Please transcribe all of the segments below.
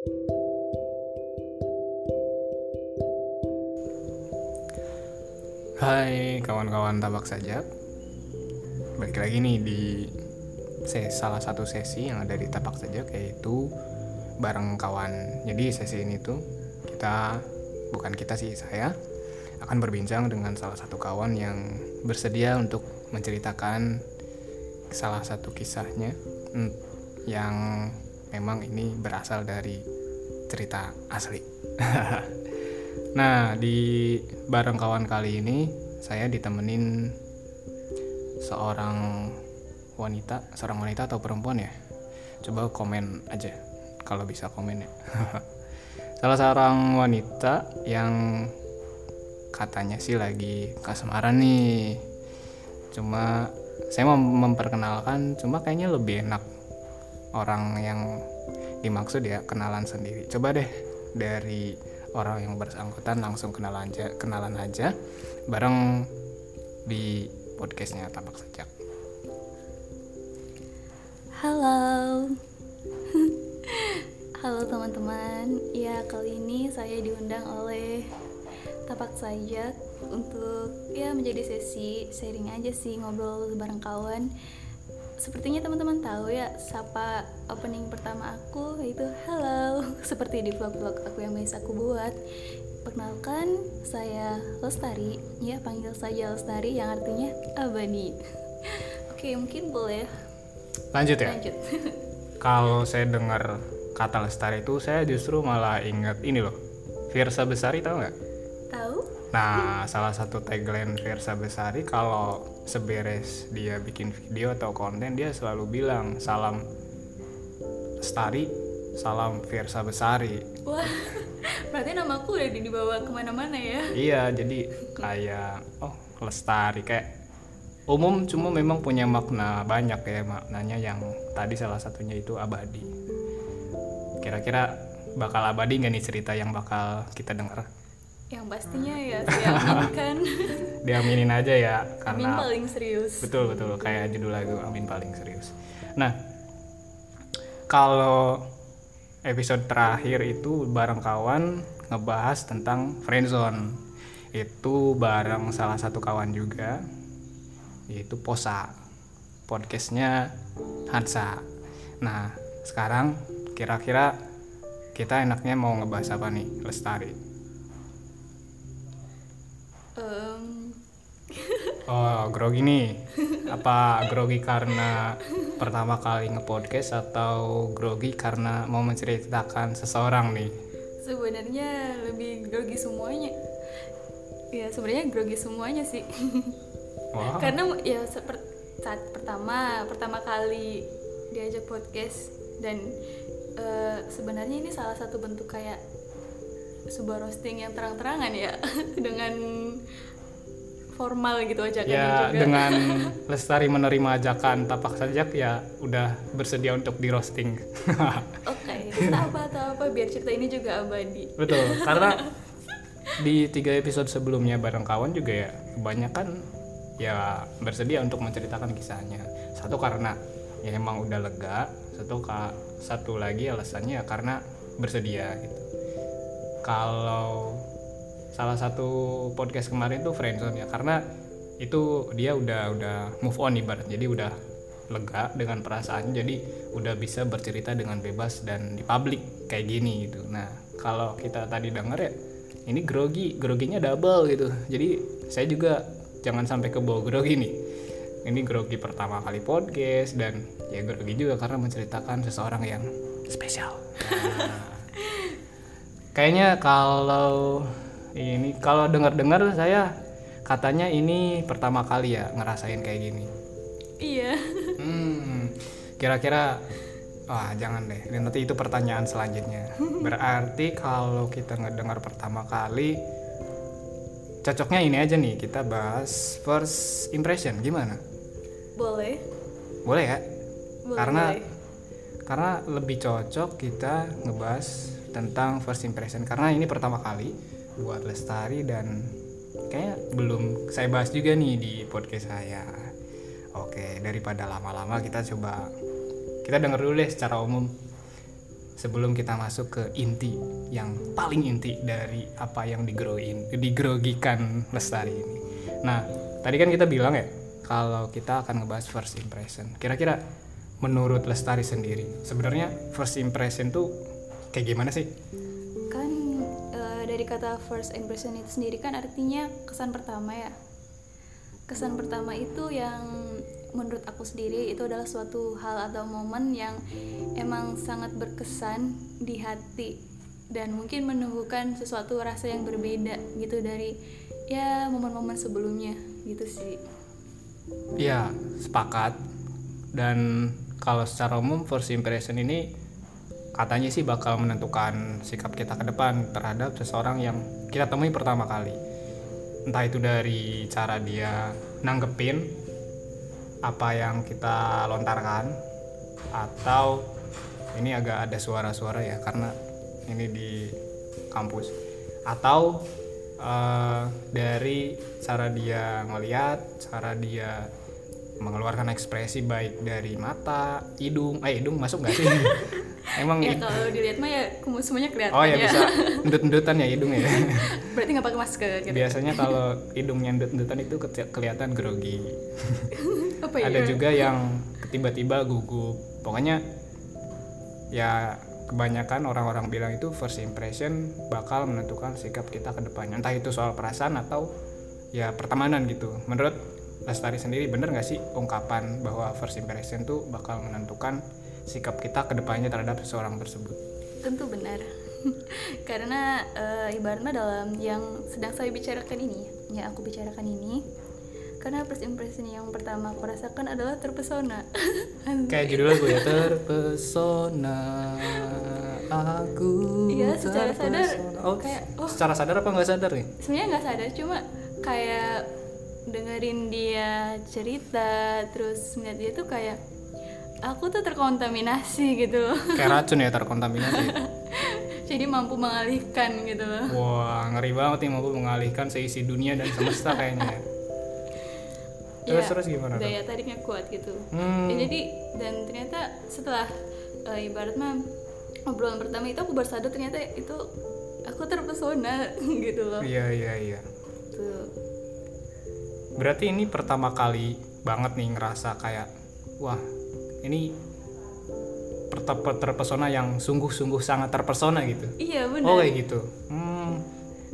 Hai kawan-kawan tabak sajak. Balik lagi nih di salah satu sesi yang ada di tapak sajak yaitu bareng kawan. Jadi sesi ini tuh kita, bukan kita sih saya akan berbincang dengan salah satu kawan yang bersedia untuk menceritakan salah satu kisahnya mm, yang memang ini berasal dari cerita asli. nah, di bareng kawan kali ini saya ditemenin seorang wanita, seorang wanita atau perempuan ya? Coba komen aja kalau bisa komen ya. salah seorang wanita yang katanya sih lagi kasmaran nih. Cuma saya mau memperkenalkan, cuma kayaknya lebih enak orang yang dimaksud ya kenalan sendiri. Coba deh dari orang yang bersangkutan langsung kenalan aja, kenalan aja bareng di podcastnya Tapak Sajak. Halo. Halo teman-teman. Ya, kali ini saya diundang oleh Tapak Sajak untuk ya menjadi sesi sharing aja sih ngobrol bareng kawan. Sepertinya teman-teman tahu ya sapa opening pertama aku yaitu halo seperti di vlog-vlog aku yang biasa aku buat. Perkenalkan saya Lestari, ya panggil saja Lestari yang artinya abadi. Oke, mungkin boleh Lanjut ya. lanjut. Kalau saya dengar kata lestari itu saya justru malah inget ini loh. Virsa Besari tahu nggak? Tahu? Nah, salah satu tagline Versa Besari kalau seberes dia bikin video atau konten dia selalu bilang salam Lestari, salam Versa Besari. Wah, berarti namaku udah dibawa ke mana-mana ya? Iya, jadi kayak oh Lestari kayak umum cuma memang punya makna banyak ya maknanya yang tadi salah satunya itu abadi. Kira-kira bakal abadi nggak nih cerita yang bakal kita dengar? Yang pastinya ya saya aminkan. Diaminin aja ya Amin karena paling serius. betul betul kayak judul lagu Amin paling serius. Nah, kalau episode terakhir itu bareng kawan ngebahas tentang friendzone. Itu bareng salah satu kawan juga yaitu Posa. Podcastnya Hansa. Nah, sekarang kira-kira kita enaknya mau ngebahas apa nih, Lestari? Em, Oh, grogi nih. Apa grogi karena pertama kali nge-podcast atau grogi karena mau menceritakan seseorang nih? sebenarnya lebih grogi semuanya. Ya sebenarnya grogi semuanya sih. Wah, Karena ya saat pertama pertama kali diajak podcast dan eh, sebenarnya ini salah satu bentuk kayak sebuah roasting yang terang-terangan ya dengan formal gitu ajakannya ya juga. dengan Lestari menerima ajakan tapak sajak ya udah bersedia untuk di roasting. Oke, tak apa tak apa biar cerita ini juga abadi. Betul, karena di tiga episode sebelumnya bareng kawan juga ya kebanyakan ya bersedia untuk menceritakan kisahnya. Satu karena ya emang udah lega, satu ka, satu lagi alasannya ya karena bersedia gitu. Kalau salah satu podcast kemarin tuh friendzone ya karena itu dia udah udah move on ibarat. Jadi udah lega dengan perasaan jadi udah bisa bercerita dengan bebas dan di publik kayak gini gitu. Nah kalau kita tadi denger ya ini grogi groginya double gitu. Jadi saya juga jangan sampai ke bawah grogi nih. Ini grogi pertama kali podcast dan ya grogi juga karena menceritakan seseorang yang spesial. Nah, kayaknya kalau ini kalau dengar-dengar saya katanya ini pertama kali ya ngerasain kayak gini Iya. Hmm, kira-kira wah jangan deh. Nanti itu pertanyaan selanjutnya. Berarti kalau kita ngedengar pertama kali cocoknya ini aja nih kita bahas first impression gimana? Boleh. Boleh ya? Boleh. Karena boleh. karena lebih cocok kita ngebahas tentang first impression. Karena ini pertama kali buat Lestari dan kayak belum saya bahas juga nih di podcast saya. Oke, daripada lama-lama kita coba kita denger dulu deh secara umum. Sebelum kita masuk ke inti yang paling inti dari apa yang digroin digrogikan lestari ini. Nah tadi kan kita bilang ya kalau kita akan ngebahas first impression. Kira-kira menurut lestari sendiri sebenarnya first impression tuh kayak gimana sih? Kan eh, dari kata first impression itu sendiri kan artinya kesan pertama ya. Kesan pertama itu yang menurut aku sendiri itu adalah suatu hal atau momen yang emang sangat berkesan di hati dan mungkin menumbuhkan sesuatu rasa yang berbeda gitu dari ya momen-momen sebelumnya gitu sih. Iya, sepakat. Dan kalau secara umum first impression ini katanya sih bakal menentukan sikap kita ke depan terhadap seseorang yang kita temui pertama kali. Entah itu dari cara dia nanggepin apa yang kita lontarkan atau ini agak ada suara-suara ya karena ini di kampus atau eh, dari cara dia ngeliat, cara dia mengeluarkan ekspresi baik dari mata, hidung, eh hidung masuk nggak sih? Emang ya kalau dilihat mah ya semuanya kelihatan oh ya bisa endut-endutan ya hidung ya. berarti nggak pakai masker gitu Biasanya kalau hidungnya endut-endutan itu ke- kelihatan grogi. apa ya Ada juga yang tiba-tiba gugup. Pokoknya ya kebanyakan orang-orang bilang itu first impression bakal menentukan sikap kita ke depannya. Entah itu soal perasaan atau ya pertemanan gitu. Menurut Lestari sendiri bener nggak sih ungkapan bahwa first impression tuh bakal menentukan sikap kita ke depannya terhadap seseorang tersebut? tentu benar karena eh, ibaratnya dalam yang sedang saya bicarakan ini yang aku bicarakan ini karena first impression yang pertama aku rasakan adalah terpesona Kayak judul lagu ya terpesona aku. Iya, secara sadar, terpesona. Oh, kayak, oh. secara sadar apa nggak sadar nih? sebenarnya nggak sadar cuma kayak dengerin dia cerita terus melihat dia tuh kayak aku tuh terkontaminasi gitu loh Kayak racun ya terkontaminasi. jadi mampu mengalihkan gitu loh Wah, ngeri banget nih mampu mengalihkan seisi dunia dan semesta kayaknya. ya. Terus Ya, terus gimana? tuh? daya tariknya kuat gitu Hmm. Ya, jadi dan ternyata setelah eh, ibarat mah obrolan pertama itu aku baru sadar ternyata itu aku terpesona gitu loh Iya iya iya. tuh Berarti ini pertama kali banget nih ngerasa kayak wah ini terpesona yang sungguh-sungguh sangat terpesona gitu. iya benar Oh kayak gitu. Hmm,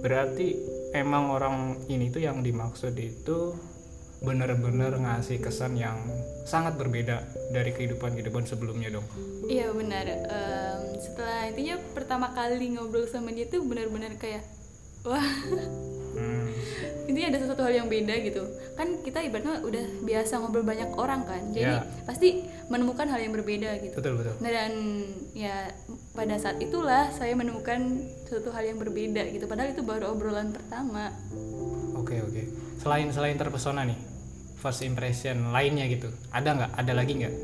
berarti emang orang ini tuh yang dimaksud itu bener-bener ngasih kesan yang sangat berbeda dari kehidupan kehidupan sebelumnya dong. iya benar Em, setelah intinya pertama kali ngobrol sama dia tuh benar-benar kayak wah Hmm, intinya ada sesuatu hal yang beda gitu kan kita ibaratnya udah biasa ngobrol banyak orang kan jadi Ya. pasti menemukan hal yang berbeda gitu betul betul. Nah, dan ya pada saat itulah saya menemukan suatu hal yang berbeda gitu padahal itu baru obrolan pertama Oke oke. Selain selain terpesona nih, first impression lainnya gitu, ada nggak? Ada lagi nggak?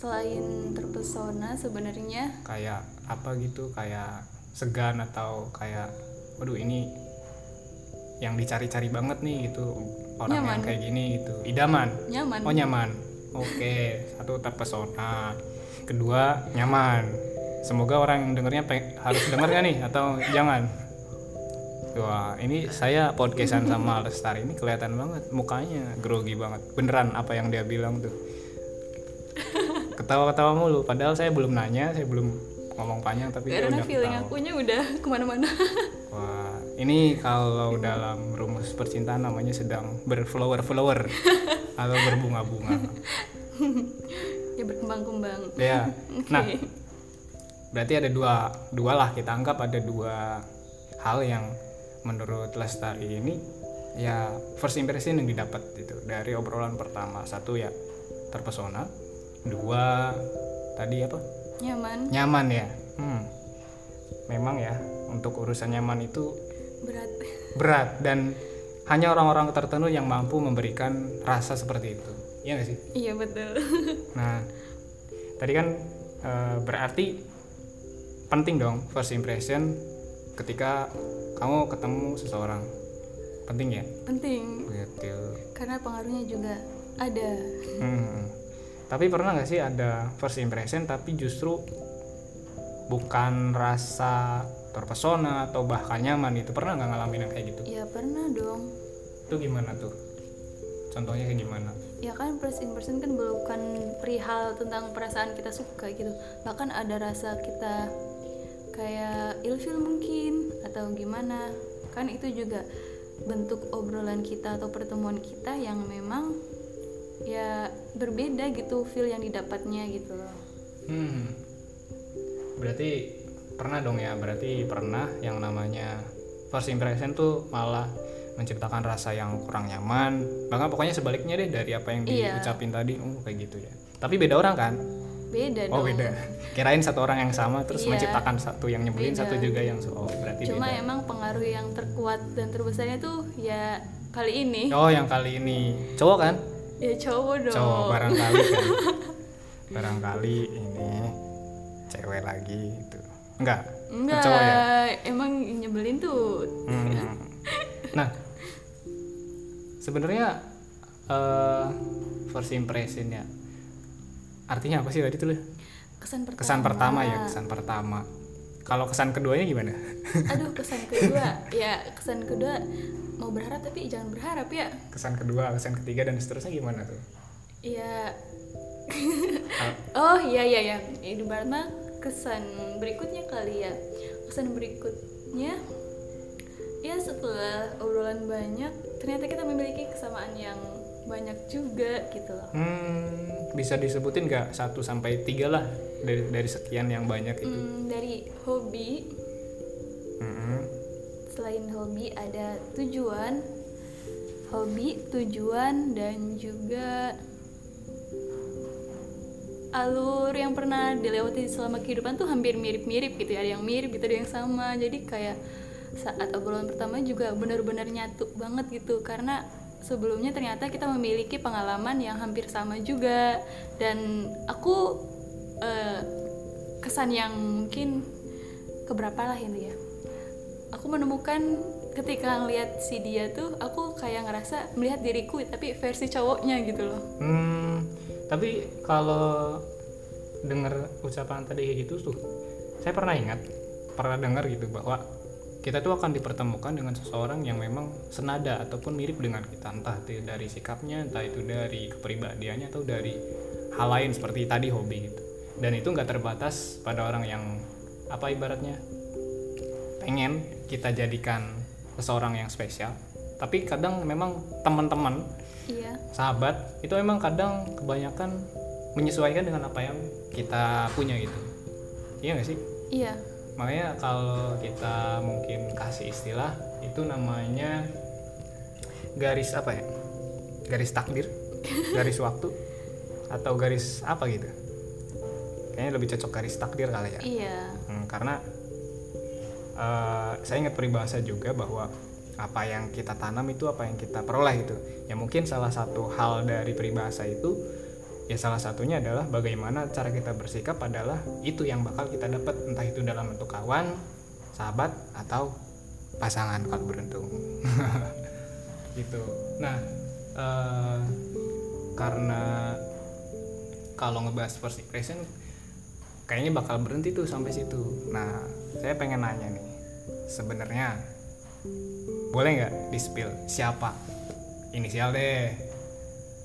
Selain terpesona sebenarnya Kayak apa gitu? Kayak segan atau kayak, waduh ini yang dicari-cari banget nih gitu orang yang Nyaman. kayak gini gitu. Idaman. nyaman Oh nyaman. Oke, satu terpesona. Kedua nyaman. Semoga orang yang dengernya harus denger gak nih atau jangan. Wah, ini saya podcastan sama Lestari ini kelihatan banget mukanya grogi banget. Beneran apa yang dia bilang tuh. Ketawa-ketawa mulu. Padahal saya belum nanya, saya belum ngomong panjang tapi karena udah feeling ketawa. akunya udah ke mana-mana Wah, ini kalau dalam rumus percintaan namanya sedang berflower-flower atau berbunga-bunga. ya berkembang-kembang Ya. oke Nah, berarti ada dua dua lah kita anggap ada dua hal yang menurut Lestari ini ya first impression yang didapat itu dari obrolan pertama satu ya terpesona dua tadi apa nyaman nyaman ya hmm. memang ya untuk urusan nyaman itu berat berat dan hanya orang-orang tertentu yang mampu memberikan rasa seperti itu iya nggak sih iya betul Nah, tadi kan eh, berarti penting dong first impression ketika kamu ketemu seseorang. Penting ya? penting Betul. karena pengaruhnya juga ada Hmm. Tapi pernah nggak sih ada first impression tapi justru bukan rasa terpesona atau bahkan nyaman itu pernah nggak ngalamin yang kayak gitu? Ya pernah dong. Itu gimana tuh? Contohnya kayak gimana? Ya kan first impression kan bukan perihal tentang perasaan kita suka gitu. Bahkan ada rasa kita kayak ilfil mungkin atau gimana. Kan itu juga bentuk obrolan kita atau pertemuan kita yang memang ya berbeda gitu feel yang didapatnya gitu loh. Hmm. Berarti pernah dong ya berarti pernah yang namanya first impression tuh malah menciptakan rasa yang kurang nyaman. Bahkan pokoknya sebaliknya deh dari apa yang Iya. diucapin tadi oh kayak gitu ya. Tapi beda orang kan? Beda oh dong. Beda kirain satu orang yang sama terus Iya. menciptakan satu yang nyebelin Beda. satu juga yang oh berarti cuma beda. emang pengaruh yang terkuat dan terbesarnya tuh ya kali ini. Oh yang kali ini. Cowok kan ya cowok dong cowok barangkali kan barangkali ini cewek lagi itu enggak enggak cowok ya emang nyebelin tuh Hmm. Nah, sebenarnya eh first impression ya. Artinya apa sih tadi tuh? Kesan pertama Kesan pertama ya, kesan pertama. Kalau kesan keduanya gimana? aduh kesan kedua. Ya kesan kedua mau berharap tapi jangan berharap ya. Kesan kedua, kesan ketiga dan seterusnya gimana tuh? ya. Oh iya iya ya itu mah kesan berikutnya kali ya. Kesan berikutnya ya setelah obrolan banyak ternyata kita memiliki kesamaan yang banyak juga gitu loh. Hmm, bisa disebutin nggak? Satu sampai tiga lah dari dari sekian yang banyak itu? Hmm, dari hobi. Mm-mm. selain hobi ada tujuan. Hobi tujuan dan juga alur yang pernah dilewati selama kehidupan tuh hampir mirip-mirip gitu ya. Ada yang mirip gitu ada yang sama. Jadi kayak saat obrolan pertama juga benar-benar nyatu banget gitu. Karena sebelumnya ternyata kita memiliki pengalaman yang hampir sama juga. Dan aku eh, kesan yang mungkin keberapa lah ini ya. Aku menemukan ketika ngeliat si dia tuh aku kayak ngerasa melihat diriku tapi versi cowoknya gitu loh. Hmm, tapi kalau dengar ucapan tadi kayak gitu tuh, saya pernah ingat, pernah dengar gitu bahwa kita tuh akan dipertemukan dengan seseorang yang memang senada ataupun mirip dengan kita, entah itu dari sikapnya, entah itu dari kepribadiannya atau dari hal lain seperti tadi hobi gitu. Dan itu nggak terbatas pada orang yang apa ibaratnya pengen kita jadikan seseorang yang spesial, tapi kadang memang teman-teman iya. sahabat itu emang kadang kebanyakan menyesuaikan dengan apa yang kita punya gitu. Iya nggak sih? Iya makanya kalau kita mungkin kasih istilah itu namanya garis apa ya? Garis takdir? Garis waktu? Atau garis apa gitu? Kayaknya lebih cocok garis takdir kali ya. Iya. Hmm, karena eh, saya ingat peribahasa juga bahwa apa yang kita tanam itu apa yang kita peroleh gitu. Ya mungkin salah satu hal dari peribahasa itu ya salah satunya adalah bagaimana cara kita bersikap adalah itu yang bakal kita dapat entah itu dalam bentuk kawan, sahabat atau pasangan kalau beruntung. gitu. Nah, eh, karena kalau ngebahas first impression kayaknya bakal berhenti tuh sampai situ. Nah, saya pengen nanya nih, sebenarnya boleh nggak di spill siapa inisial deh?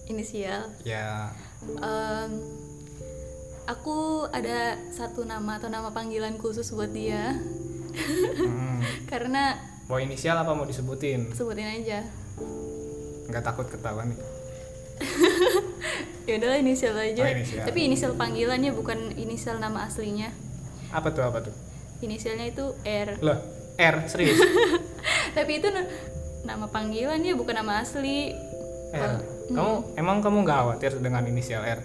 inisial Ya, Em, aku ada satu nama atau nama panggilan khusus buat dia hmm, karena mau inisial apa mau disebutin? sebutin aja Nggak takut ketahuan nih. ya udahlah inisial aja Oh, inisial. tapi inisial panggilannya bukan inisial nama aslinya Apa tuh apa tuh? inisialnya itu R Loh, R serius? tapi itu na- nama panggilannya bukan nama asli R. Kamu emang kamu nggak khawatir dengan inisial R?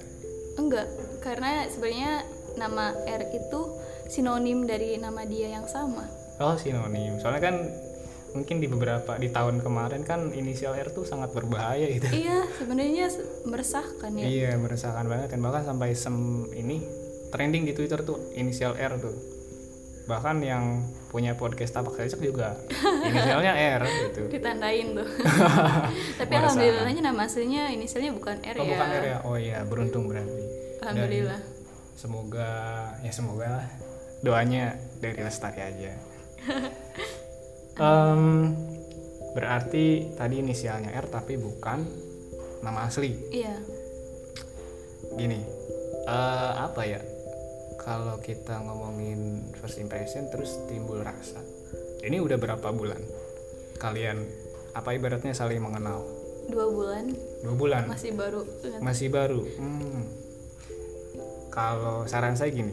enggak karena sebenarnya nama R itu sinonim dari nama dia yang sama Oh sinonim. Soalnya kan mungkin di beberapa di tahun kemarin kan inisial R tuh sangat berbahaya gitu. iya sebenarnya se- meresahkan ya Iya meresahkan banget dan bahkan sampai sem ini trending di Twitter tuh inisial R tuh. Bahkan yang punya podcast tapak secek juga inisialnya R gitu. ditandain tuh tapi Meresahkan. alhamdulillahnya nama aslinya inisialnya bukan R Oh ya bukan R ya? Oh iya beruntung berarti. alhamdulillah Dan semoga ya semoga lah doanya dari lestari aja Em, berarti tadi inisialnya R tapi bukan nama asli iya gini eh, apa ya kalau kita ngomongin first impression terus timbul rasa. Ini udah berapa bulan? Kalian apa ibaratnya saling mengenal? Dua bulan. Dua bulan? Masih baru masih baru? Hmm. kalau saran saya gini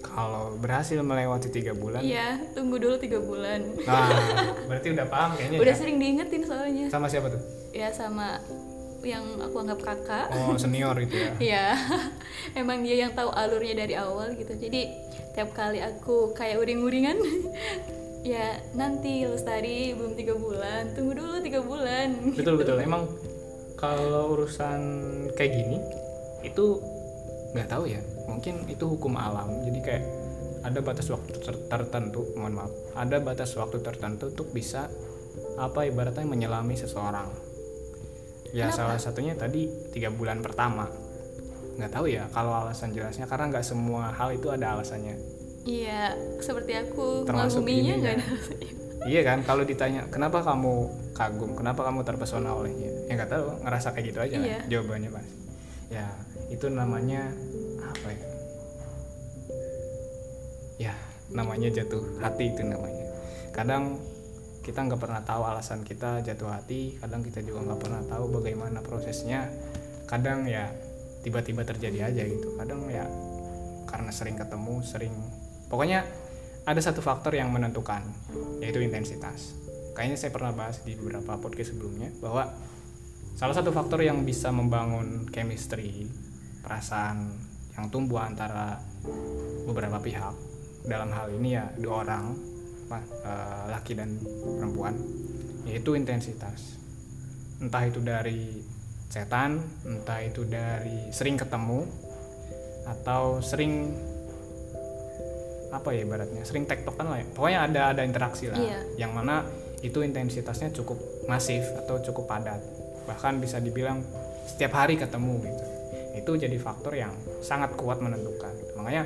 kalau berhasil melewati tiga bulan iya tunggu dulu tiga bulan. Nah berarti udah paham kayaknya udah ya? sering diingetin soalnya. Sama siapa tuh? Ya sama yang aku anggap kakak oh senior itu ya? Iya, emang dia yang tahu alurnya dari awal gitu. Jadi tiap kali aku kayak uring-uringan, ya nanti lestari belum tiga bulan, tunggu dulu tiga bulan. betul betul. Emang kalau urusan kayak gini itu nggak tahu ya. Mungkin itu hukum alam. Jadi kayak ada batas waktu ter- tertentu mohon maaf. Ada batas waktu tertentu untuk bisa apa ibaratnya menyelami seseorang ya Kenapa? salah satunya tadi tiga bulan pertama nggak tahu ya kalau alasan jelasnya karena nggak semua hal itu ada alasannya Iya, seperti aku Termasuk mengaguminya ini nggak ada. Iya kan, kalau ditanya kenapa kamu kagum, kenapa kamu terpesona olehnya, ya nggak tahu, ngerasa kayak gitu aja kan Iya. jawabannya mas. Ya itu namanya apa ya? Ya namanya jatuh hati itu namanya. Kadang kita nggak pernah tahu alasan kita jatuh hati, kadang kita juga nggak pernah tahu bagaimana prosesnya. Kadang ya tiba-tiba terjadi aja gitu. Kadang ya karena sering ketemu, sering pokoknya ada satu faktor yang menentukan yaitu intensitas. Kayaknya saya pernah bahas di beberapa podcast sebelumnya bahwa salah satu faktor yang bisa membangun chemistry, perasaan yang tumbuh antara beberapa pihak dalam hal ini ya dua orang eh, laki dan perempuan yaitu intensitas. Entah itu dari setan, entah itu dari sering ketemu atau sering apa ya ibaratnya sering tektokan lah ya pokoknya ada ada interaksi lah Iya. yang mana itu intensitasnya cukup masif atau cukup padat bahkan bisa dibilang setiap hari ketemu gitu itu jadi faktor yang sangat kuat menentukan makanya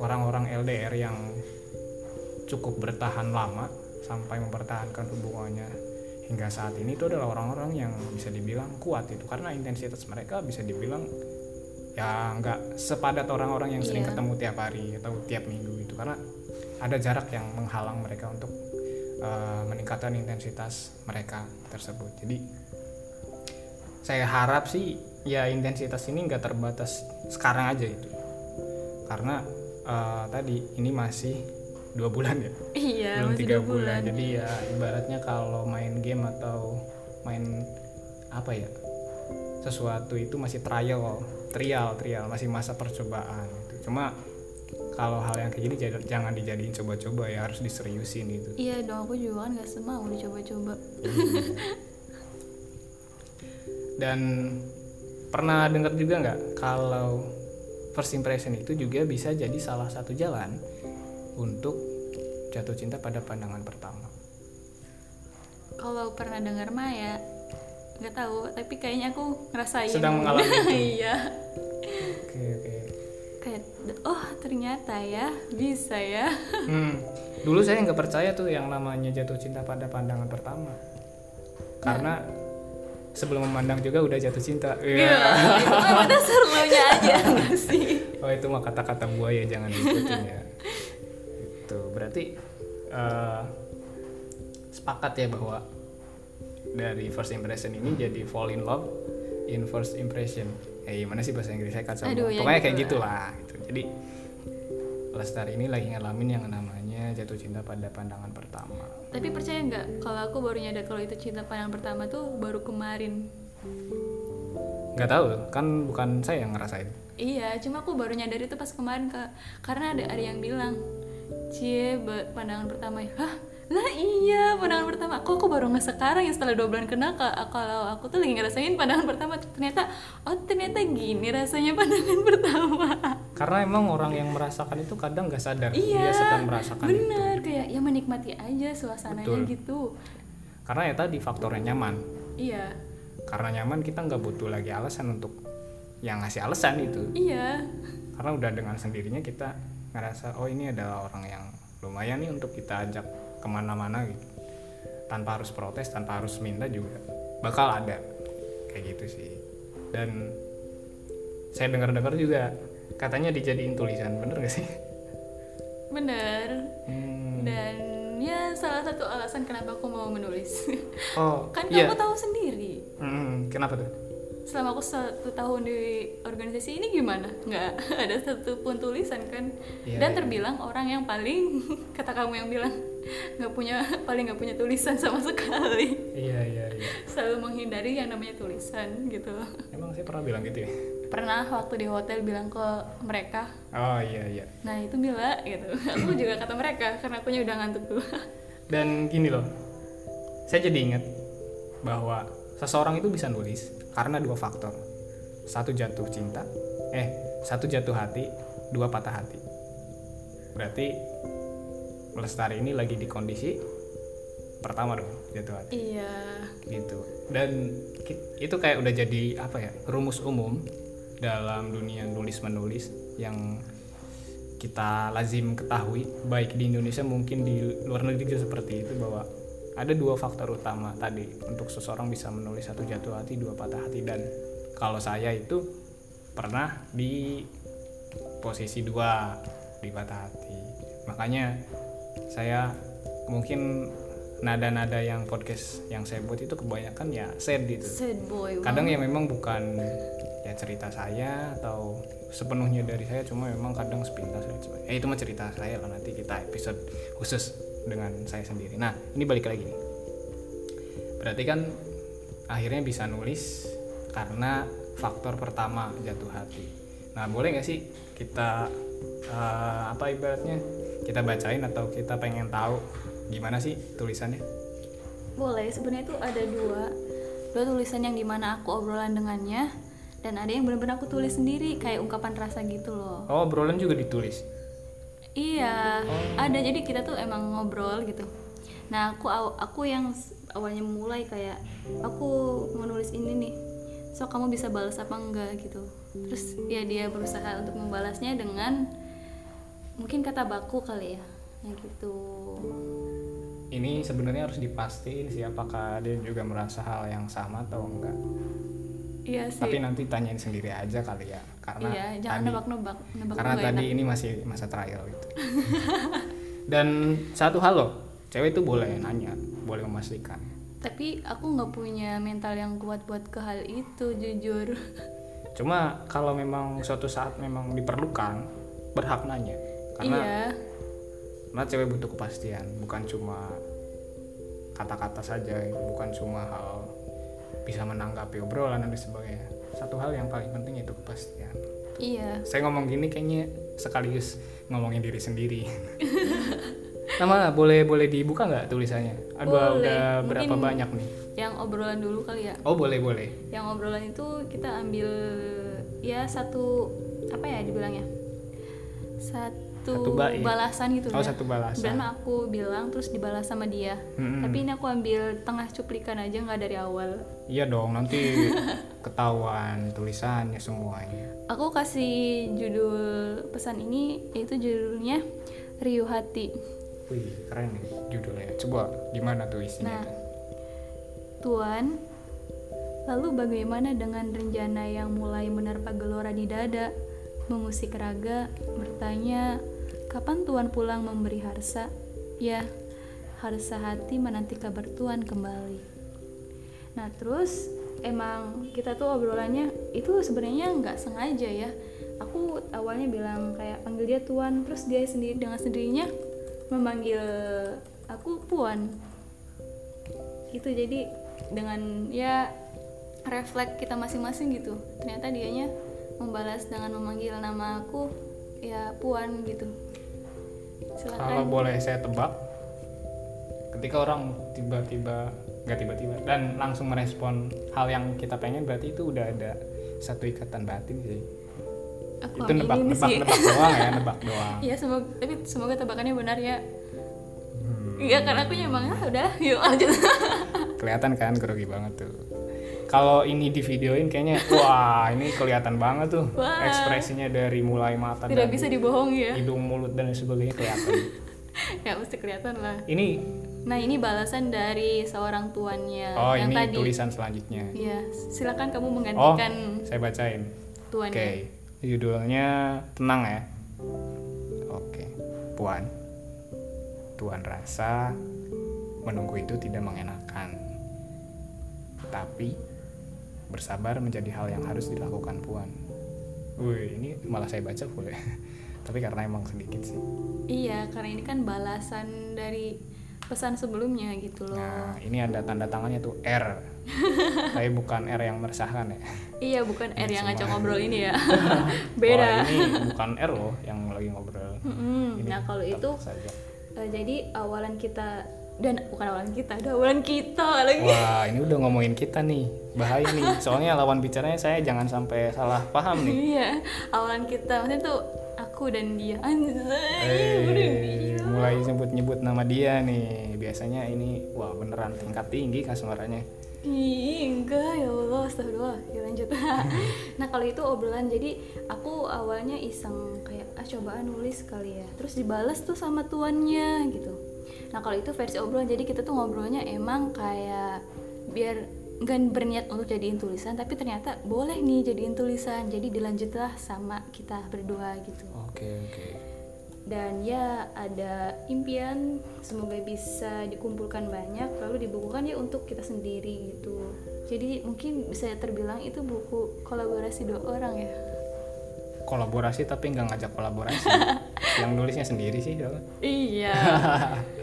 orang-orang LDR yang cukup bertahan lama sampai mempertahankan hubungannya. Hingga saat ini itu adalah orang-orang yang bisa dibilang kuat itu karena intensitas mereka bisa dibilang ya nggak sepadat orang-orang yang sering Iya. ketemu tiap hari atau tiap minggu itu. Karena ada jarak yang menghalang mereka untuk uh, meningkatkan intensitas mereka tersebut. Jadi saya harap sih ya intensitas ini nggak terbatas sekarang aja itu. Karena uh, tadi ini masih dua bulan ya Iya, belum tiga dua bulan. jadi ya ibaratnya kalau main game atau main apa ya sesuatu itu masih trial trial trial masih masa percobaan gitu. cuma kalau hal yang kayak gini jangan- dijadiin coba-coba ya harus diseriusin gitu Iya dong, aku juga kan gak semau dicoba-coba. dan pernah dengar juga nggak kalau first impression itu juga bisa jadi salah satu jalan untuk jatuh cinta pada pandangan pertama Kalau pernah dengar mah ya nggak tahu, tapi kayaknya aku ngerasain. Sedang mengalami itu. Iya. oke oke Kayak oh ternyata ya bisa ya. Hmm, dulu saya nggak percaya tuh yang namanya jatuh cinta pada pandangan pertama, karena sebelum memandang juga udah jatuh cinta. Iya, Iya. itu mah dasar lo nya aja sih. Oh itu mah kata-kata buaya jangan diikutin ya. Itu berarti eh, sepakat ya bahwa dari first impression ini jadi fall in love in first impression. Eh gimana sih bahasa Inggris saya kacau. Aduh, ya Pokoknya kayak gitu gitulah. Gitu. Jadi Lestari ini lagi ngalamin yang namanya jatuh cinta pada pandangan pertama. Tapi percaya nggak kalau aku baru nyadar kalau itu cinta pandang pertama tuh baru kemarin. Nggak tahu, kan bukan saya yang ngerasain. Iya, cuma aku baru nyadar itu pas kemarin kak, karena ada ada yang bilang, cie pandangan pertama, hah lah iya pandangan pertama, aku aku baru nggak sekarang ya setelah dua bulan kenal kak, kalau aku tuh lagi ngerasain pandangan pertama, ternyata oh ternyata gini rasanya pandangan pertama. Karena emang orang yang merasakan itu kadang nggak sadar iya, dia sedang merasakan itu. bener kayak ya menikmati aja suasananya Betul. gitu. Karena ya tadi faktornya nyaman. Iya, Karena nyaman kita nggak butuh lagi alasan untuk yang ngasih alasan itu iya karena udah dengan sendirinya kita ngerasa oh ini adalah orang yang lumayan nih untuk kita ajak ke mana-mana gitu. Tanpa harus protes tanpa harus minta juga bakal ada. Kayak gitu sih. Dan saya dengar-dengar juga katanya dijadiin tulisan bener gak sih? Bener. Hmm. dan ya salah satu alasan kenapa aku mau menulis. Oh kan iya. kamu tahu sendiri. Hmm, kenapa tuh selama aku satu tahun di organisasi ini gimana? Nggak ada satupun tulisan kan? Iya, dan iya. terbilang orang yang paling kata kamu yang bilang nggak punya paling nggak punya tulisan sama sekali. Iya iya iya. Selalu menghindari yang namanya tulisan gitu. Emang saya pernah bilang gitu ya? Pernah waktu di hotel bilang ke mereka. Oh iya iya. Nah itu Mila gitu. Aku juga kata mereka karena aku udah ngantuk dulu dan gini loh saya jadi ingat bahwa seseorang itu bisa nulis karena dua faktor. Satu jatuh cinta eh satu jatuh hati dua patah hati. Berarti Lestari ini lagi di kondisi pertama dong jatuh hati. Iya. Gitu. Dan itu kayak udah jadi apa ya rumus umum dalam dunia nulis menulis yang kita lazim ketahui baik di Indonesia mungkin di luar negeri juga seperti itu bahwa ada dua faktor utama tadi untuk seseorang bisa menulis satu jatuh hati dua patah hati. Dan kalau saya itu pernah di posisi dua di patah hati. Makanya saya mungkin nada-nada yang podcast yang saya buat itu kebanyakan ya sad gitu. Sad boy kadang ya memang bukan ya cerita saya atau sepenuhnya dari saya cuma memang kadang sepintas. Eh, itu mah cerita saya lah nanti kita episode khusus dengan saya sendiri. Nah ini balik lagi nih. Berarti kan akhirnya bisa nulis karena faktor pertama jatuh hati. Nah boleh nggak sih kita eh, apa ibaratnya kita bacain atau kita pengen tahu gimana sih tulisannya? boleh sebenarnya itu ada dua dua tulisan yang di mana aku obrolan dengannya dan ada yang benar-benar aku tulis sendiri kayak ungkapan rasa gitu loh Oh obrolan juga ditulis. Iya. Ada jadi kita tuh emang ngobrol gitu. Nah aku aku yang awalnya mulai kayak aku mau nulis ini nih so kamu bisa balas apa enggak? gitu. Terus ya dia berusaha untuk membalasnya dengan mungkin kata baku kali ya ya gitu. Ini sebenarnya harus dipastiin sih apakah dia juga merasa hal yang sama atau enggak. Iya sih Tapi nanti tanyain sendiri aja kali ya, karena iya jangan tadi, nebak-nebak nebak karena tadi enak. ini masih masa trial gitu. Dan satu hal loh, cewek itu boleh nanya, boleh memastikan. tapi aku nggak punya mental yang kuat buat ke hal itu jujur Cuma kalau memang suatu saat memang diperlukan, berhak nanya. Karena iya karena cewek butuh kepastian, bukan cuma kata-kata saja, bukan cuma hal bisa menanggapi obrolan dan sebagainya. Satu hal yang paling penting itu kepastian. iya Saya ngomong gini kayaknya sekaligus ngomongin diri sendiri. Nama boleh boleh dibuka nggak tulisannya? Aduh Boleh. udah berapa Mungkin- banyak nih? yang obrolan dulu kali ya Oh boleh boleh. yang obrolan itu kita ambil ya satu apa ya dibilangnya satu, Satu bait. balasan gitu Oh ya satu balasan. dan aku bilang terus dibalas sama dia Mm-mm. tapi ini aku ambil tengah cuplikan aja nggak dari awal Iya dong nanti ketahuan tulisannya semuanya. aku kasih judul pesan ini yaitu judulnya Riuh Hati Wih keren nih judulnya. Coba gimana tuh isinya? Nah. tuh? Tuan, lalu bagaimana dengan rencana yang mulai menerpa gelora di dada, mengusik raga, bertanya, kapan Tuan pulang memberi harsa? Ya, harsa hati menanti kabar Tuan kembali. Nah terus emang kita tuh obrolannya itu sebenarnya nggak sengaja ya. Aku awalnya bilang kayak panggil dia Tuan, terus dia sendiri dengan sendirinya memanggil aku Puan gitu jadi dengan ya refleks kita masing-masing gitu ternyata dianya membalas dengan memanggil nama aku ya puan gitu Kalau silakan boleh saya tebak, ketika orang tiba-tiba nggak tiba-tiba dan langsung merespon hal yang kita pengen berarti itu udah ada satu ikatan batin sih. aku itu nebak nebak sih nebak doang ya nebak doang. ya semoga tapi semoga tebakannya benar ya Hmm. Iya karena aku emang ah udah yuk lanjut Kelihatan kan grogi banget tuh. Kalau ini di videoin kayaknya wah ini kelihatan banget tuh Wah. ekspresinya dari mulai mata Tidak dan bisa dibohongi ya. hidung, mulut dan sebagainya kelihatan. Ya mesti kelihatan lah. ini Nah ini balasan dari seorang tuannya oh yang ini tadi. tulisan selanjutnya. Ya, silakan kamu Oh, menggantikan saya bacain. Oke, tuannya. judulnya tenang ya. Oke, Puan. Tuan rasa menunggu itu tidak mengenakan. Tapi bersabar menjadi hal yang harus dilakukan Puan. Wih, ini malah saya baca boleh. Tapi karena emang sedikit sih. Iya, karena ini kan balasan dari pesan sebelumnya gitu loh. Nah, ini ada tanda tangannya tuh R. Tapi bukan R yang meresahkan ya. Iya, bukan R yang ngajak ngobrol ini ya. Wah, Beda. ini bukan R loh yang lagi ngobrol. Mm-mm. Ini Nah, kalau itu saja. eh, jadi awalan kita dan bukan awalan kita, ada awalan kita lagi. Wah, ini udah ngomongin kita nih. Bahaya nih. Soalnya lawan bicaranya saya jangan sampai salah paham nih. Iya, awalan kita maksudnya tuh aku dan dia. Anjay, Eh, udah dia. mulai nyebut-nyebut nama dia nih. Biasanya ini wah beneran tingkat tinggi kah suaranya. Ih, enggak ya Allah, astagfirullah. Ya lanjut. nah, kalau itu obrolan jadi aku awalnya iseng kayak ah cobaan nulis kali ya. Terus dibalas tuh sama tuannya gitu. Nah, kalau itu versi obrolan jadi kita tuh ngobrolnya emang kayak biar nggak berniat untuk jadiin tulisan tapi ternyata boleh nih jadiin tulisan jadi dilanjutlah sama kita berdua gitu Oke, oke. dan ya ada impian semoga bisa dikumpulkan banyak lalu dibukukan ya untuk kita sendiri gitu jadi mungkin bisa terbilang itu buku kolaborasi dua orang ya Kolaborasi tapi nggak ngajak kolaborasi. yang nulisnya sendiri sih. soalnya. iya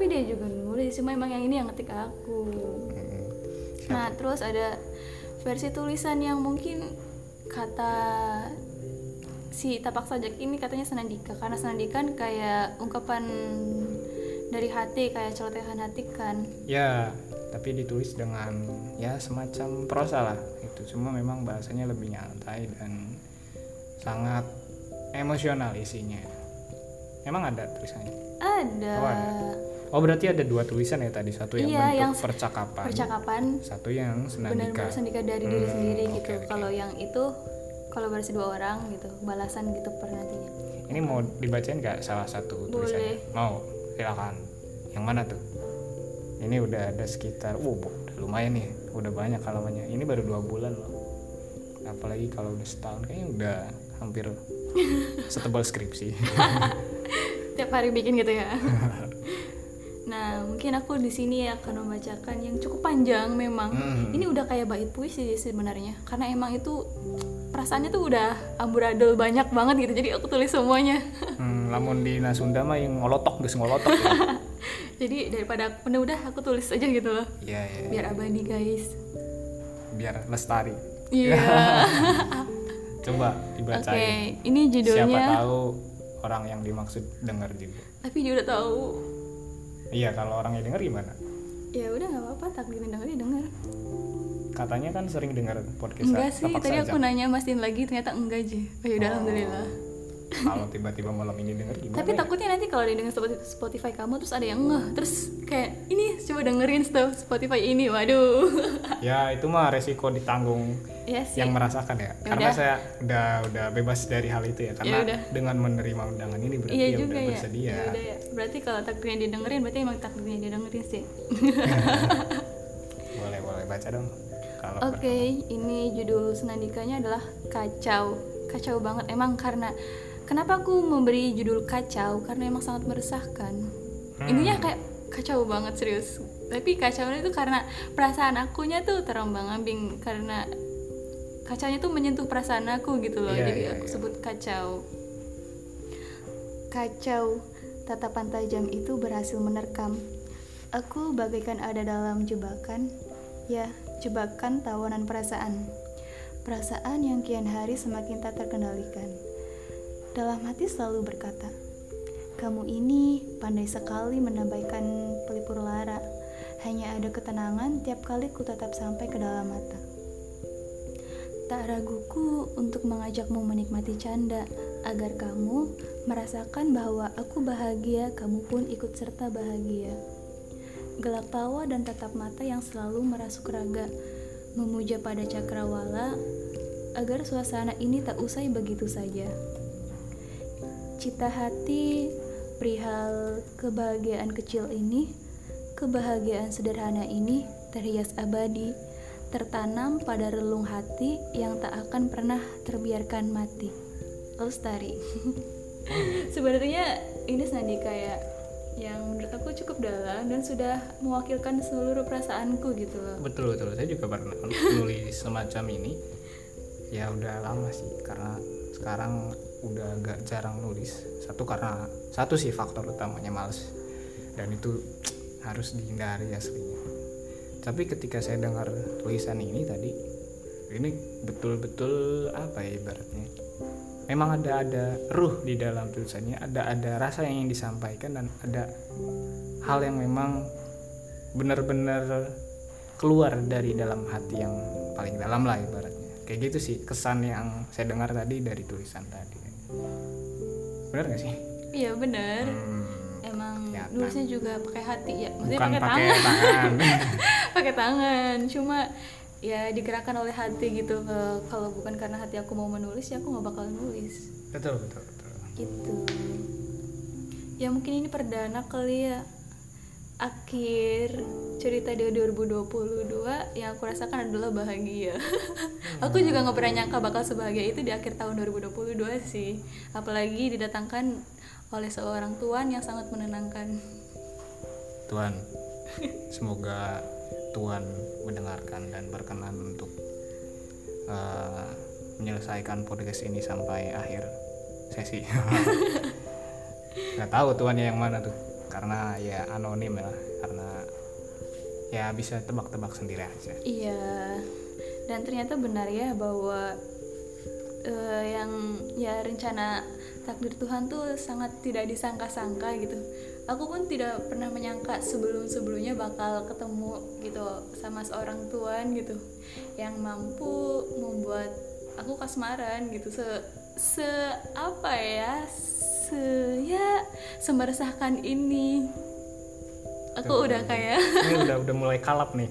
tapi dia juga nulis cuma emang yang ini yang ngetik aku Hmm. nah terus ada versi tulisan yang mungkin kata si tapak sajak ini katanya senandika karena senandika kan kayak ungkapan dari hati kayak celotehan hati kan Ya, tapi ditulis dengan ya semacam prosa lah. Itu cuma memang bahasanya lebih nyantai dan sangat emosional isinya. Emang ada tulisannya? ada, Oh, ada. Oh berarti ada dua tulisan ya tadi satu yang Iya, bentuk yang percakapan, percakapan satu yang senandika. sendika dari diri Hmm, sendiri oke, gitu oke. kalau yang itu kolaborasi dua orang gitu balasan gitu per nantinya Ini mau dibacain nggak salah satu tulisannya? Boleh. Mau, silakan. Yang mana tuh? Ini udah ada sekitar, uh, bu- udah lumayan nih, udah banyak halamannya. Ini baru dua bulan loh. Apalagi kalau udah setahun, kayaknya udah hampir setebal skripsi. tiap hari bikin gitu ya nah mungkin aku di sini akan membacakan yang cukup panjang memang Hmm. ini udah kayak bait puisi sih sebenarnya karena emang itu perasaannya tuh udah amburadul banyak banget gitu jadi aku tulis semuanya Hmm, lamun di Nasunda mah yang ngolotok geus ngolotok ya. jadi daripada aku udah aku tulis aja gitu loh Iya, iya. biar abadi guys Biar lestari. iya Coba oke dibacain. ini Siapa judulnya tahu orang yang dimaksud dengar juga. tapi dia udah tahu Iya, kalau orangnya denger gimana? ya udah nggak apa-apa takdirin denger denger Katanya kan sering dengar podcast enggak sih tadi aku nanya mastiin lagi ternyata enggak aja oh ya udah Oh. alhamdulillah Kalau tiba-tiba malam ini denger gimana? Tapi ya? takutnya nanti kalau dia denger Spotify- kamu terus ada yang ngeh terus kayak ini coba dengerin Spotify ini waduh Ya itu mah resiko ditanggung ya sih yang merasakan ya. Ya Karena udah. saya udah udah bebas dari hal itu ya. Karena udah. dengan menerima undangan ini berarti ya juga udah ya bersedia. Ya udah ya berarti kalau takdirnya dia dengerin berarti emang takdirnya dia dengerin sih Boleh boleh baca dong. Kalau oke ini judul senandikanya adalah kacau kacau banget emang karena kenapa aku memberi judul kacau? Karena emang sangat meresahkan. Hmm. intinya kayak kacau banget serius. Tapi kacaunya itu karena perasaan akunya tuh terombang ambing karena kacaunya tuh menyentuh perasaan aku gitu loh. Iya, jadi iya, aku iya. sebut kacau. Kacau tatapan tajam itu berhasil menerkam. Aku bagaikan ada dalam jebakan. Ya jebakan tawanan perasaan. Perasaan yang kian hari semakin tak terkendalikan dalam hati selalu berkata kamu ini pandai sekali menambahkan pelipur lara. Hanya ada ketenangan tiap kali ku tetap sampai ke dalam mata. Tak raguku untuk mengajakmu menikmati canda agar kamu merasakan bahwa aku bahagia, kamu pun ikut serta bahagia. Gelak tawa dan tatap mata yang selalu merasuk raga memuja pada cakrawala agar suasana ini tak usai begitu saja. Cita hati perihal kebahagiaan kecil ini, kebahagiaan sederhana ini terhias abadi, tertanam pada relung hati yang tak akan pernah terbiarkan mati. Lestari. Sebenarnya ini Sandi kayak yang menurut aku cukup dalam dan sudah mewakilkan seluruh perasaanku gitu loh. betul betul saya juga pernah nulis semacam ini ya udah lama sih karena sekarang udah agak jarang nulis. Satu karena satu sih faktor utamanya males. Dan itu harus dihindari aslinya. Tapi ketika saya dengar tulisan ini tadi ini betul-betul apa ya ibaratnya? Memang ada ada ruh di dalam tulisannya ada ada rasa yang ingin disampaikan dan ada hal yang memang benar-benar keluar dari dalam hati yang paling dalam lah ibaratnya. Kayak gitu sih kesan yang saya dengar tadi dari tulisan tadi benar gak sih Iya bener. Hmm, Emang kelihatan. nulisnya juga pakai hati ya, maksudnya pakai tangan, tangan pakai tangan. Cuma ya digerakkan oleh hati gitu. Kalau bukan karena hati aku mau menulis ya aku nggak bakal nulis. betul betul betul Gitu. Ya mungkin ini perdana kali ya akhir cerita di 2022 yang aku rasakan adalah bahagia. aku juga nggak pernah nyangka bakal sebahagia itu di akhir tahun 2022 sih. Apalagi didatangkan oleh seorang tuan yang sangat menenangkan. Tuhan semoga Tuhan mendengarkan dan berkenan untuk eh, menyelesaikan podcast ini sampai akhir sesi nggak tahu tuannya yang mana tuh karena ya anonim ya karena ya bisa tebak-tebak sendiri aja Iya. Dan ternyata benar ya bahwa eh, yang ya rencana takdir Tuhan tuh sangat tidak disangka-sangka gitu. Aku pun tidak pernah menyangka sebelum-sebelumnya bakal ketemu gitu sama seorang tuan gitu yang mampu membuat aku kasmaran gitu se se apa ya se ya semeresahkan ini. Aku udah kayak ini udah udah mulai kalap nih.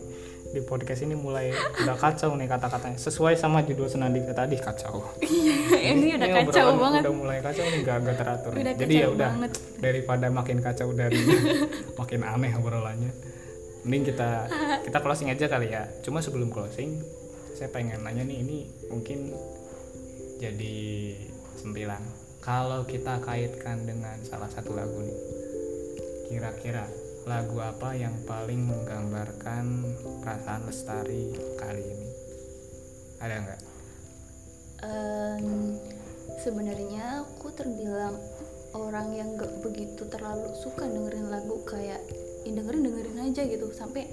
Di podcast ini mulai udah kacau nih kata-katanya. Sesuai sama judul senandika tadi kacau. Ini udah Ini kacau banget. udah mulai kacau nih gak, gak teratur Udah jadi ya udah banget. daripada makin kacau dari makin aneh obrolannya mending kita kita closing aja kali ya. Cuma sebelum closing saya pengen nanya nih ini mungkin jadi sembilan kalau kita kaitkan dengan salah satu lagu nih kira-kira lagu apa yang paling menggambarkan perasaan lestari kali ini? Ada nggak? Em, sebenarnya aku terbilang orang yang gak begitu terlalu suka dengerin lagu kayak ya dengerin dengerin aja gitu. Sampai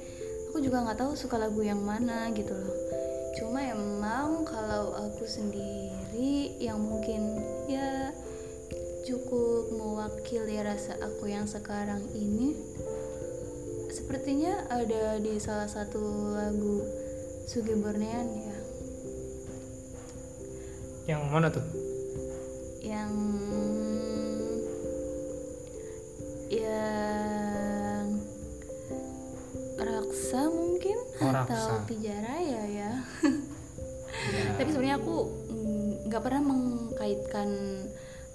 aku juga nggak tahu suka lagu yang mana gitu loh. Cuma emang kalau aku sendiri yang mungkin ya cukup mewakili rasa aku yang sekarang ini. Sepertinya ada di salah satu lagu Sugi Bornean ya. Yang mana tuh? Yang yang raksa mungkin? Oh, atau Raksa. pijaraya ya. Ya. tapi sebenarnya aku mm, nggak pernah mengkaitkan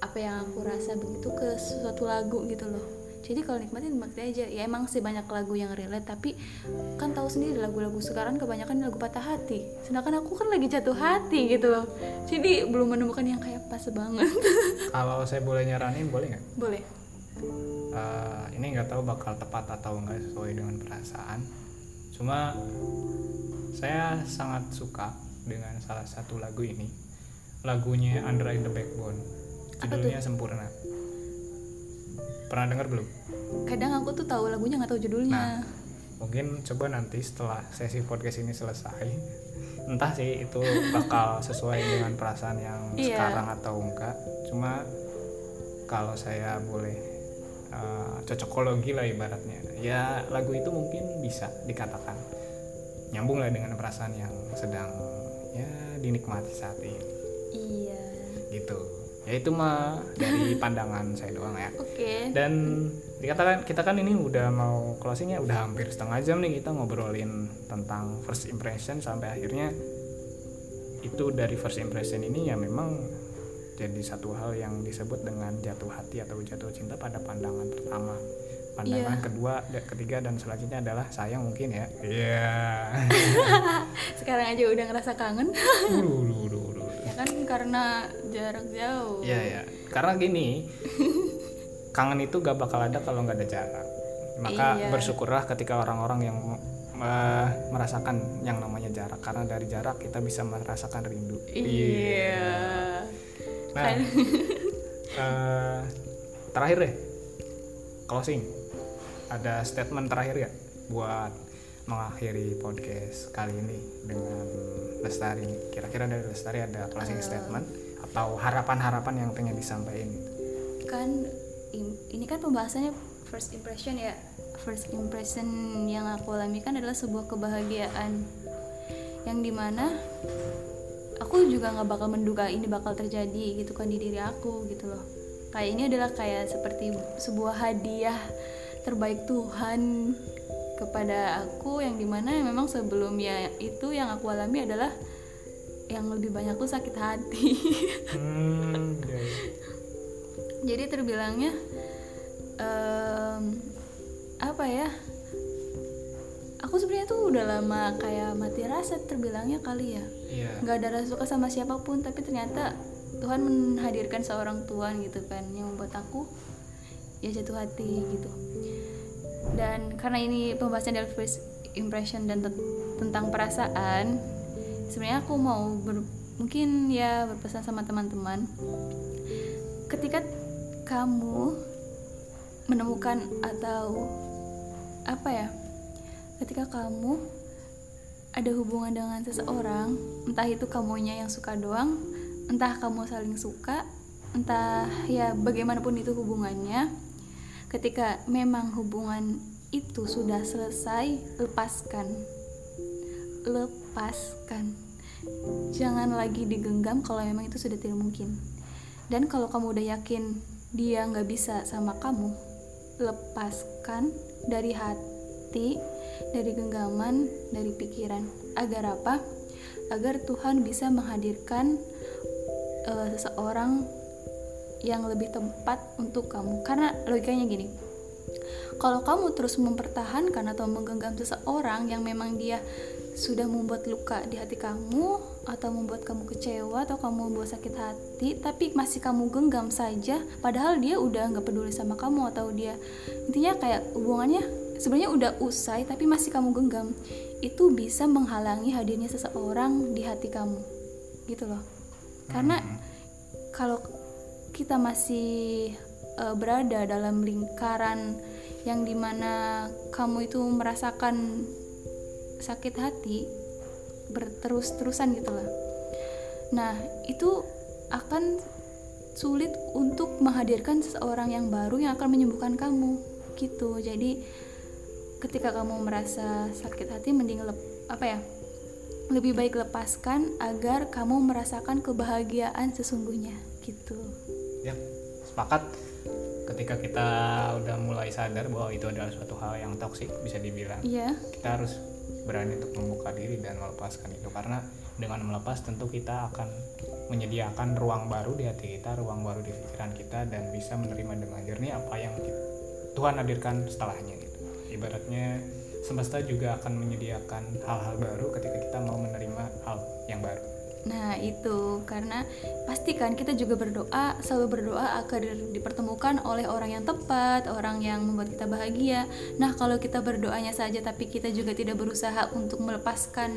apa yang aku rasa begitu ke suatu lagu gitu loh. Jadi kalau nikmatin nikmatin aja. Ya emang sih banyak lagu yang relate tapi kan tahu sendiri lagu-lagu sekarang kebanyakan lagu patah hati. Sedangkan aku kan lagi jatuh hati gitu loh. Jadi belum menemukan yang kayak pas banget. Kalau saya boleh nyaranin boleh nggak? Boleh. Eh, ini nggak tahu bakal tepat atau nggak sesuai dengan perasaan. Cuma saya sangat suka dengan salah satu lagu ini. Lagunya Andra in the Backbone judulnya Sempurna. Pernah dengar belum? Kadang aku tuh tahu lagunya nggak tahu judulnya. Nah. mungkin coba nanti setelah sesi podcast ini selesai entah sih itu bakal sesuai dengan perasaan yang Iya. sekarang atau enggak. Cuma kalau saya boleh eh, cocokologi lah ibaratnya. Ya lagu itu mungkin bisa dikatakan nyambung lah dengan perasaan yang sedang ya dinikmati saat ini. Iya. Gitu ya itu mah dari pandangan saya doang ya Oke. dan dikatakan kita kan ini udah mau closing ya udah hampir setengah jam nih kita ngobrolin tentang first impression sampai akhirnya itu dari first impression ini ya memang jadi satu hal yang disebut dengan jatuh hati atau jatuh cinta pada pandangan pertama pandangan Iya. kedua ketiga dan selanjutnya adalah sayang mungkin ya iya Sekarang aja udah ngerasa kangen. Duh. ya kan karena jarak jauh. Iya ya, karena gini, kangen itu gak bakal ada kalau nggak ada jarak. Maka Iya. bersyukurlah ketika orang-orang yang eh, merasakan yang namanya jarak, karena dari jarak kita bisa merasakan rindu. Iya. Nah, eh, terakhir deh, closing. Ada statement terakhir ya buat mengakhiri podcast kali ini dengan Lestari. Kira-kira dari Lestari ada closing statement atau harapan-harapan yang pengen disampaikan? kan ini kan pembahasannya first impression ya first impression yang aku alami kan adalah sebuah kebahagiaan yang di mana aku juga nggak bakal menduga ini bakal terjadi gitu kan di diri aku gitu loh kayak ini adalah kayak seperti sebuah hadiah terbaik Tuhan kepada aku yang di mana memang sebelumnya itu yang aku alami adalah yang lebih banyak tuh sakit hati Hmm, ya, ya. jadi terbilangnya em, apa ya aku sebenarnya tuh udah lama kayak mati rasa terbilangnya kali ya Iya. nggak ada rasa suka sama siapa pun tapi ternyata Tuhan menghadirkan seorang Tuhan gitu kan yang membuat aku ya jatuh hati gitu dan karena ini pembahasan dari first impression dan tet- tentang perasaan sebenarnya aku mau ber- mungkin ya berpesan sama teman-teman. Ketika kamu menemukan atau apa ya ketika kamu ada hubungan dengan seseorang entah itu kamunya yang suka doang entah kamu saling suka entah ya bagaimanapun itu hubungannya ketika memang hubungan itu sudah selesai lepaskan. Lepaskan. Jangan lagi digenggam kalau memang itu sudah tidak mungkin. Dan kalau kamu udah yakin dia nggak bisa sama kamu lepaskan dari hati dari genggaman dari pikiran. Agar apa? Agar Tuhan bisa menghadirkan eh, seseorang yang lebih tepat untuk kamu. Karena logikanya gini kalau kamu terus mempertahankan atau menggenggam seseorang yang memang dia sudah membuat luka di hati kamu atau membuat kamu kecewa atau kamu membuat sakit hati tapi masih kamu genggam saja padahal dia udah nggak peduli sama kamu atau dia intinya kayak hubungannya sebenarnya udah usai tapi masih kamu genggam itu bisa menghalangi hadirnya seseorang di hati kamu. Gitu loh. Karena kalau kita masih eh, berada dalam lingkaran yang di mana kamu itu merasakan sakit hati berterus-terusan gitu loh. Nah, itu akan sulit untuk menghadirkan seseorang yang baru yang akan menyembuhkan kamu gitu. Jadi ketika kamu merasa sakit hati mending lep, apa ya? Lebih baik lepaskan agar kamu merasakan kebahagiaan sesungguhnya gitu. Ya, sepakat. Ketika kita udah mulai sadar bahwa itu adalah suatu hal yang toksik bisa dibilang, Iya. kita harus berani untuk membuka diri dan melepaskan itu karena dengan melepas tentu kita akan menyediakan ruang baru di hati kita, ruang baru di pikiran kita dan bisa menerima dengan jernih apa yang Tuhan hadirkan setelahnya gitu. Ibaratnya semesta juga akan menyediakan hal-hal baru ketika kita mau menerima hal yang baru. Nah itu karena pastikan kita juga berdoa selalu berdoa agar dipertemukan oleh orang yang tepat, orang yang membuat kita bahagia. Nah kalau kita berdoanya saja tapi kita juga tidak berusaha untuk melepaskan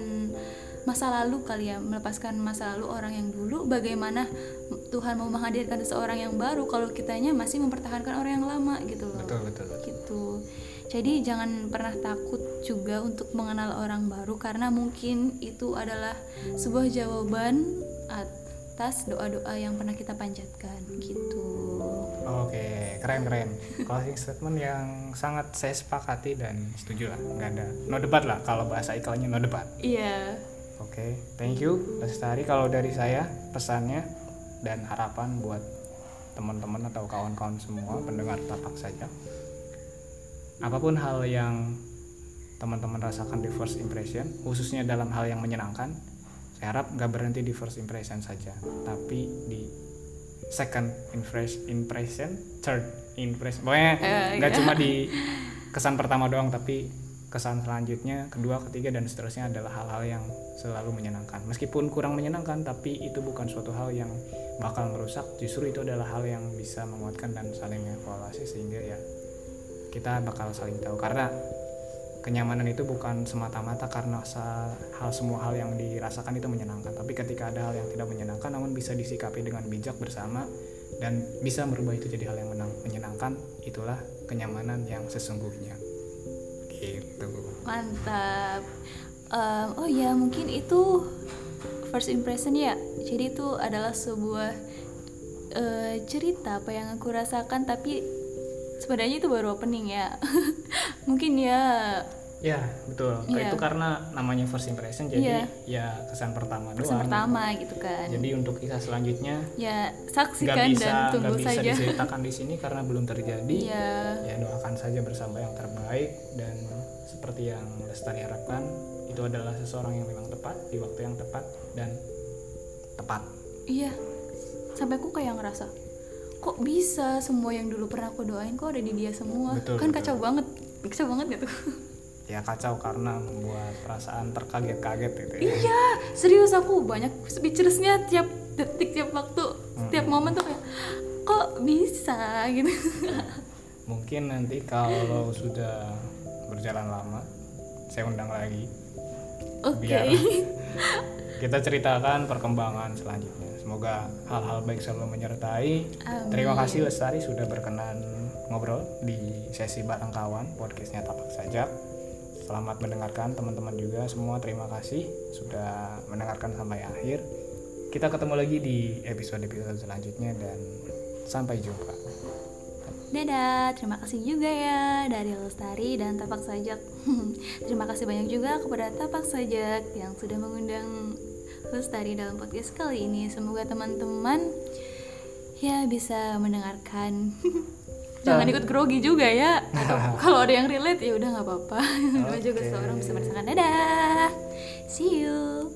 masa lalu kali ya, melepaskan masa lalu orang yang dulu, bagaimana Tuhan mau menghadirkan seseorang yang baru kalau kitanya masih mempertahankan orang yang lama gitu loh Betul betul. betul. gitu. Jadi jangan pernah takut juga untuk mengenal orang baru karena mungkin itu adalah sebuah jawaban atas doa-doa yang pernah kita panjatkan gitu. Oke, keren keren. Closing statement yang sangat saya sepakati dan setuju lah. Nggak ada no debat lah kalau bahasa iklannya no debat. Iya. Oke, thank you Lestari. Kalau dari saya pesannya dan harapan buat teman-teman atau kawan-kawan semua pendengar tapak saja apa pun hal yang teman-teman rasakan di first impression khususnya dalam hal yang menyenangkan saya harap nggak berhenti di first impression saja tapi di second impression third impression pokoknya Eh, nggak iya. cuma di kesan pertama doang tapi kesan selanjutnya kedua ketiga dan seterusnya adalah hal-hal yang selalu menyenangkan. Meskipun kurang menyenangkan tapi itu bukan suatu hal yang bakal merusak justru itu adalah hal yang bisa menguatkan dan saling evaluasi sehingga ya kita bakal saling tahu. Karena kenyamanan itu bukan semata-mata karena hal semua hal yang dirasakan itu menyenangkan tapi ketika ada hal yang tidak menyenangkan namun bisa disikapi dengan bijak bersama dan bisa merubah itu jadi hal yang menang- menyenangkan itulah kenyamanan yang sesungguhnya gitu Mantap. Em, oh ya, mungkin itu first impression ya. Jadi itu adalah sebuah eh, cerita apa yang aku rasakan tapi sebenarnya itu baru opening ya. mungkin ya ya betul Iya. itu karena namanya first impression jadi Iya. ya kesan pertama kesan doang pertama gitu kan. jadi untuk kisah selanjutnya ya saksikan bisa dan tunggu bisa saja. diceritakan di sini karena belum terjadi Iya. ya doakan saja bersama yang terbaik dan seperti yang Lestari harapkan itu adalah seseorang yang memang tepat di waktu yang tepat dan tepat Iya. Sampai aku kayak ngerasa kok bisa semua yang dulu pernah aku doain kok ada di dia semua. Betul, kan betul. kacau banget. Kacau banget gitu. ya kacau karena membuat perasaan terkaget-kaget gitu ya Iya, serius aku banyak speechlessnya tiap detik, tiap waktu, setiap momen tuh kayak kok bisa gitu. mungkin nanti kalau sudah berjalan lama saya undang lagi Oke. biar kita ceritakan perkembangan selanjutnya semoga hal-hal baik selalu menyertai. Amin. terima kasih Lestari sudah berkenan ngobrol di sesi bareng kawan podcastnya tapak saja selamat mendengarkan teman-teman juga semua. Terima kasih sudah mendengarkan sampai akhir. Kita ketemu lagi di episode-episode selanjutnya dan sampai jumpa. Dadah, terima kasih juga ya dari Lestari dan Tapak Sajak. terima kasih banyak juga kepada Tapak Sajak yang sudah mengundang Lestari dalam podcast kali ini. Semoga teman-teman ya bisa mendengarkan. Jangan ikut grogi juga ya. Atau kalau ada yang relate ya udah nggak apa-apa. Namanya juga seorang bisa merasakan. Dadah. See you.